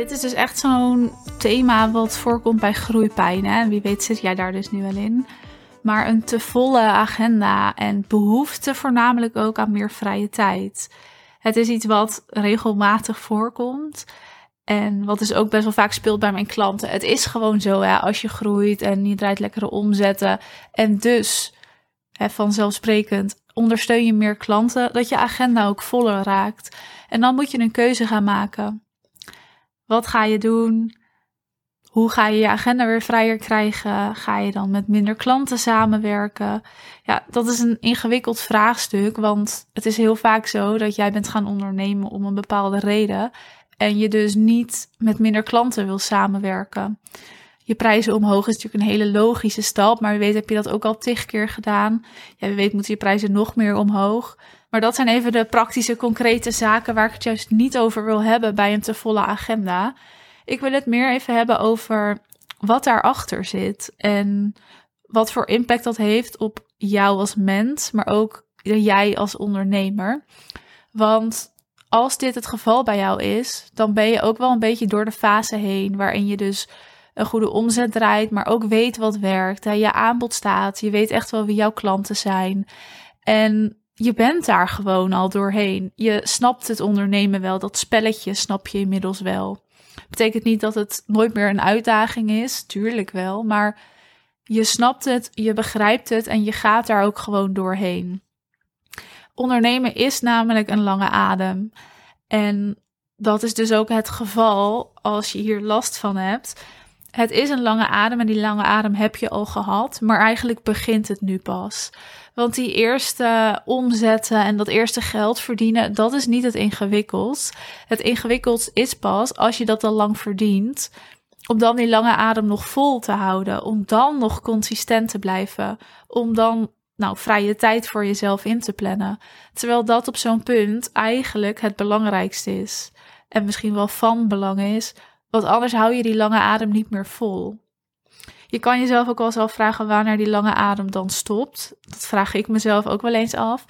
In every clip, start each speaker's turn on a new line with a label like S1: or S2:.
S1: Dit is dus echt zo'n thema wat voorkomt bij groeipijn. Hè? Wie weet zit jij daar dus nu wel in. Maar een te volle agenda en behoefte voornamelijk ook aan meer vrije tijd. Het is iets wat regelmatig voorkomt. En wat dus ook best wel vaak speelt bij mijn klanten. Het is gewoon zo, hè, als je groeit en je draait lekkere omzetten. En dus, hè, vanzelfsprekend, ondersteun je meer klanten, dat je agenda ook voller raakt. En dan moet je een keuze gaan maken. Wat ga je doen? Hoe ga je je agenda weer vrijer krijgen? Ga je dan met minder klanten samenwerken? Ja, dat is een ingewikkeld vraagstuk, want het is heel vaak zo dat jij bent gaan ondernemen om een bepaalde reden en je dus niet met minder klanten wil samenwerken. Je prijzen omhoog is natuurlijk een hele logische stap, maar wie weet heb je dat ook al tig keer gedaan. Ja, wie weet moeten je prijzen nog meer omhoog. Maar dat zijn even de praktische, concrete zaken waar ik het juist niet over wil hebben bij een te volle agenda. Ik wil het meer even hebben over wat daarachter zit en wat voor impact dat heeft op jou als mens, maar ook jij als ondernemer. Want als dit het geval bij jou is, dan ben je ook wel een beetje door de fase heen waarin je dus een goede omzet draait, maar ook weet wat werkt. Hè? Je aanbod staat, je weet echt wel wie jouw klanten zijn. En je bent daar gewoon al doorheen. Je snapt het ondernemen wel, dat spelletje snap je inmiddels wel. Betekent niet dat het nooit meer een uitdaging is, tuurlijk wel, maar je snapt het, je begrijpt het en je gaat daar ook gewoon doorheen. Ondernemen is namelijk een lange adem. En dat is dus ook het geval als je hier last van hebt. Het is een lange adem en die lange adem heb je al gehad, maar eigenlijk begint het nu pas. Want die eerste omzetten en dat eerste geld verdienen, dat is niet het ingewikkeld. Het ingewikkeld is pas als je dat al lang verdient, om dan die lange adem nog vol te houden, om dan nog consistent te blijven, om dan nou, vrije tijd voor jezelf in te plannen. Terwijl dat op zo'n punt eigenlijk het belangrijkste is. En misschien wel van belang is, want anders hou je die lange adem niet meer vol. Je kan jezelf ook wel eens vragen wanneer die lange adem dan stopt. Dat vraag ik mezelf ook wel eens af.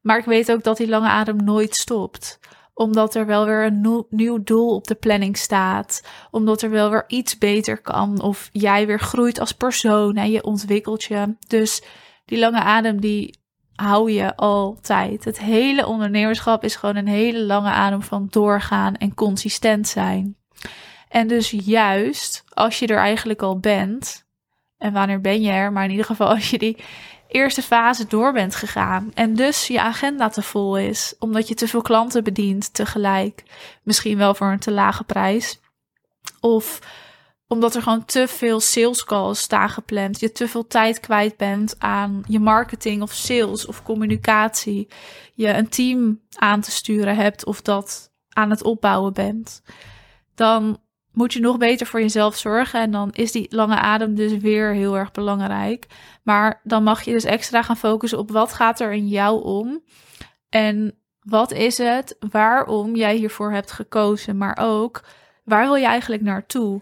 S1: Maar ik weet ook dat die lange adem nooit stopt omdat er wel weer een nieuw doel op de planning staat. Omdat er wel weer iets beter kan. Of jij weer groeit als persoon en je ontwikkelt je. Dus die lange adem, die hou je altijd. Het hele ondernemerschap is gewoon een hele lange adem van doorgaan en consistent zijn. En dus juist als je er eigenlijk al bent, en wanneer ben je er, maar in ieder geval als je die eerste fase door bent gegaan en dus je agenda te vol is, omdat je te veel klanten bedient tegelijk, misschien wel voor een te lage prijs, of omdat er gewoon te veel sales calls staan gepland. Je te veel tijd kwijt bent aan je marketing of sales of communicatie. Je een team aan te sturen hebt of dat aan het opbouwen bent. Dan moet je nog beter voor jezelf zorgen. En dan is die lange adem dus weer heel erg belangrijk. Maar dan mag je dus extra gaan focussen op wat gaat er in jou om. En wat is het waarom jij hiervoor hebt gekozen. Maar ook waar wil je eigenlijk naartoe?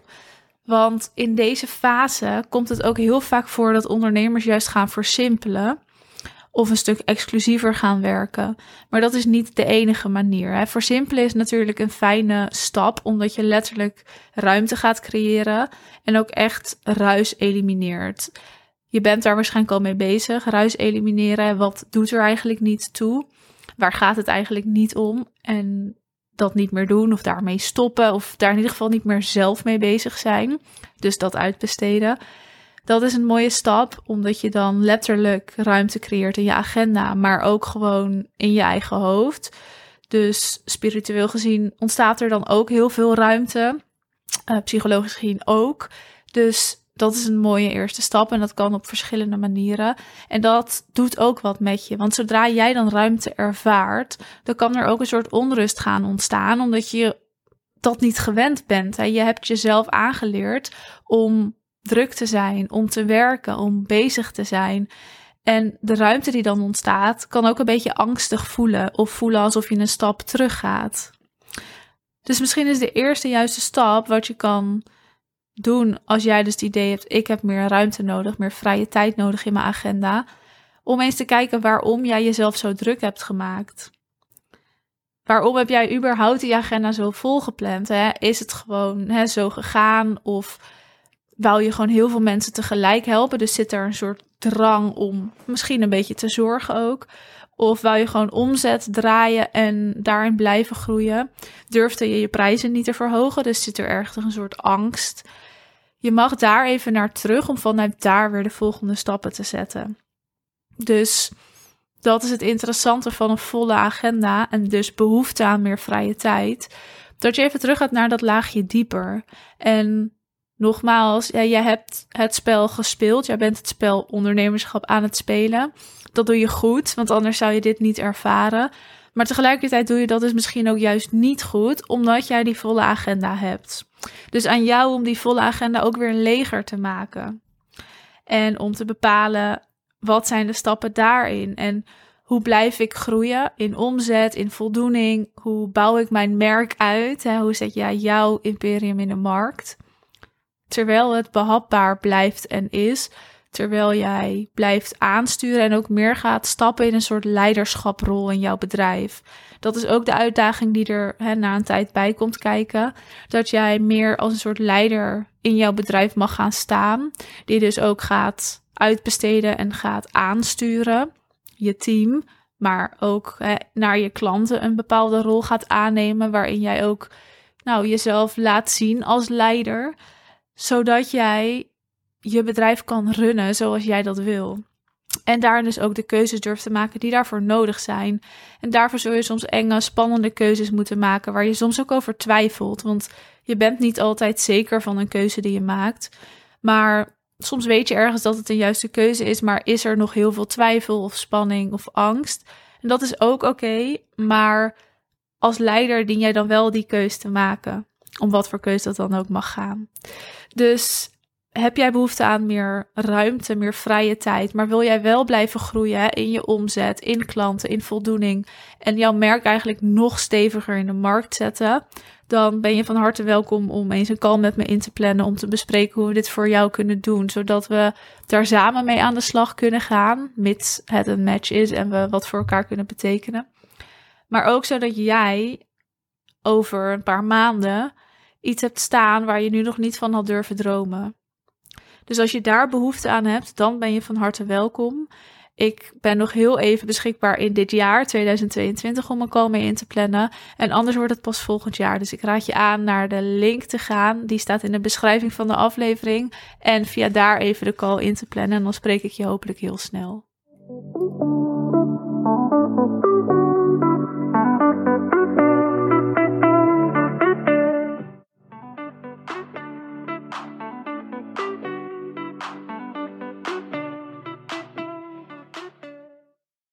S1: Want in deze fase komt het ook heel vaak voor dat ondernemers juist gaan versimpelen of een stuk exclusiever gaan werken. Maar dat is niet de enige manier. Hè. Versimpelen is natuurlijk een fijne stap, omdat je letterlijk ruimte gaat creëren en ook echt ruis elimineert. Je bent daar waarschijnlijk al mee bezig. Ruis elimineren, wat doet er eigenlijk niet toe? Waar gaat het eigenlijk niet om? En dat niet meer doen of daarmee stoppen of daar in ieder geval niet meer zelf mee bezig zijn. Dus dat uitbesteden. Dat is een mooie stap, omdat je dan letterlijk ruimte creëert in je agenda, maar ook gewoon in je eigen hoofd. Dus spiritueel gezien ontstaat er dan ook heel veel ruimte. Uh, psychologisch gezien ook. Dus dat is een mooie eerste stap en dat kan op verschillende manieren. En dat doet ook wat met je. Want zodra jij dan ruimte ervaart, dan kan er ook een soort onrust gaan ontstaan, omdat je dat niet gewend bent. Je hebt jezelf aangeleerd om druk te zijn, om te werken, om bezig te zijn. En de ruimte die dan ontstaat, kan ook een beetje angstig voelen of voelen alsof je een stap terug gaat. Dus misschien is de eerste juiste stap wat je kan doen als jij dus het idee hebt: ik heb meer ruimte nodig, meer vrije tijd nodig in mijn agenda, om eens te kijken waarom jij jezelf zo druk hebt gemaakt. waarom heb jij überhaupt die agenda zo volgepland? Hè? Is het gewoon hè, zo gegaan of wou je gewoon heel veel mensen tegelijk helpen? Dus zit er een soort drang om misschien een beetje te zorgen ook? Of wou je gewoon omzet draaien en daarin blijven groeien? Durfde je je prijzen niet te verhogen? Dus zit er ergens een soort angst. Je mag daar even naar terug om vanuit daar weer de volgende stappen te zetten. Dus dat is het interessante van een volle agenda en dus behoefte aan meer vrije tijd. Dat je even terug gaat naar dat laagje dieper. En nogmaals, jij hebt het spel gespeeld. Jij bent het spel ondernemerschap aan het spelen. Dat doe je goed, want anders zou je dit niet ervaren. Maar tegelijkertijd doe je dat dus misschien ook juist niet goed, omdat jij die volle agenda hebt. Dus aan jou om die volle agenda ook weer leger te maken. En om te bepalen wat zijn de stappen daarin? En hoe blijf ik groeien in omzet, in voldoening? Hoe bouw ik mijn merk uit? Hè? Hoe zet jij jouw imperium in de markt? Terwijl het behapbaar blijft en is. Terwijl jij blijft aansturen en ook meer gaat stappen in een soort leiderschaprol in jouw bedrijf. Dat is ook de uitdaging die er hè, na een tijd bij komt kijken. Dat jij meer als een soort leider in jouw bedrijf mag gaan staan. Die dus ook gaat uitbesteden en gaat aansturen, je team, maar ook hè, naar je klanten een bepaalde rol gaat aannemen, waarin jij ook nou, jezelf laat zien als leider, zodat jij je bedrijf kan runnen zoals jij dat wil. En daar dus ook de keuzes durft te maken die daarvoor nodig zijn. En daarvoor zul je soms enge, spannende keuzes moeten maken, waar je soms ook over twijfelt. Want je bent niet altijd zeker van een keuze die je maakt. Maar soms weet je ergens dat het een juiste keuze is, maar is er nog heel veel twijfel of spanning of angst? En dat is ook oké, maar als leider dien jij dan wel die keuze te maken, om wat voor keuze dat dan ook mag gaan. Dus heb jij behoefte aan meer ruimte, meer vrije tijd, maar wil jij wel blijven groeien in je omzet, in klanten, in voldoening en jouw merk eigenlijk nog steviger in de markt zetten? dan ben je van harte welkom om eens een call met me in te plannen om te bespreken hoe we dit voor jou kunnen doen, zodat we daar samen mee aan de slag kunnen gaan, mits het een match is en we wat voor elkaar kunnen betekenen. Maar ook zodat jij over een paar maanden iets hebt staan waar je nu nog niet van had durven dromen. Dus als je daar behoefte aan hebt, dan ben je van harte welkom. Ik ben nog heel even beschikbaar in dit jaar, 2022, om een call mee in te plannen. En anders wordt het pas volgend jaar. Dus ik raad je aan naar de link te gaan. Die staat in de beschrijving van de aflevering. En via daar even de call in te plannen. En dan spreek ik je hopelijk heel snel.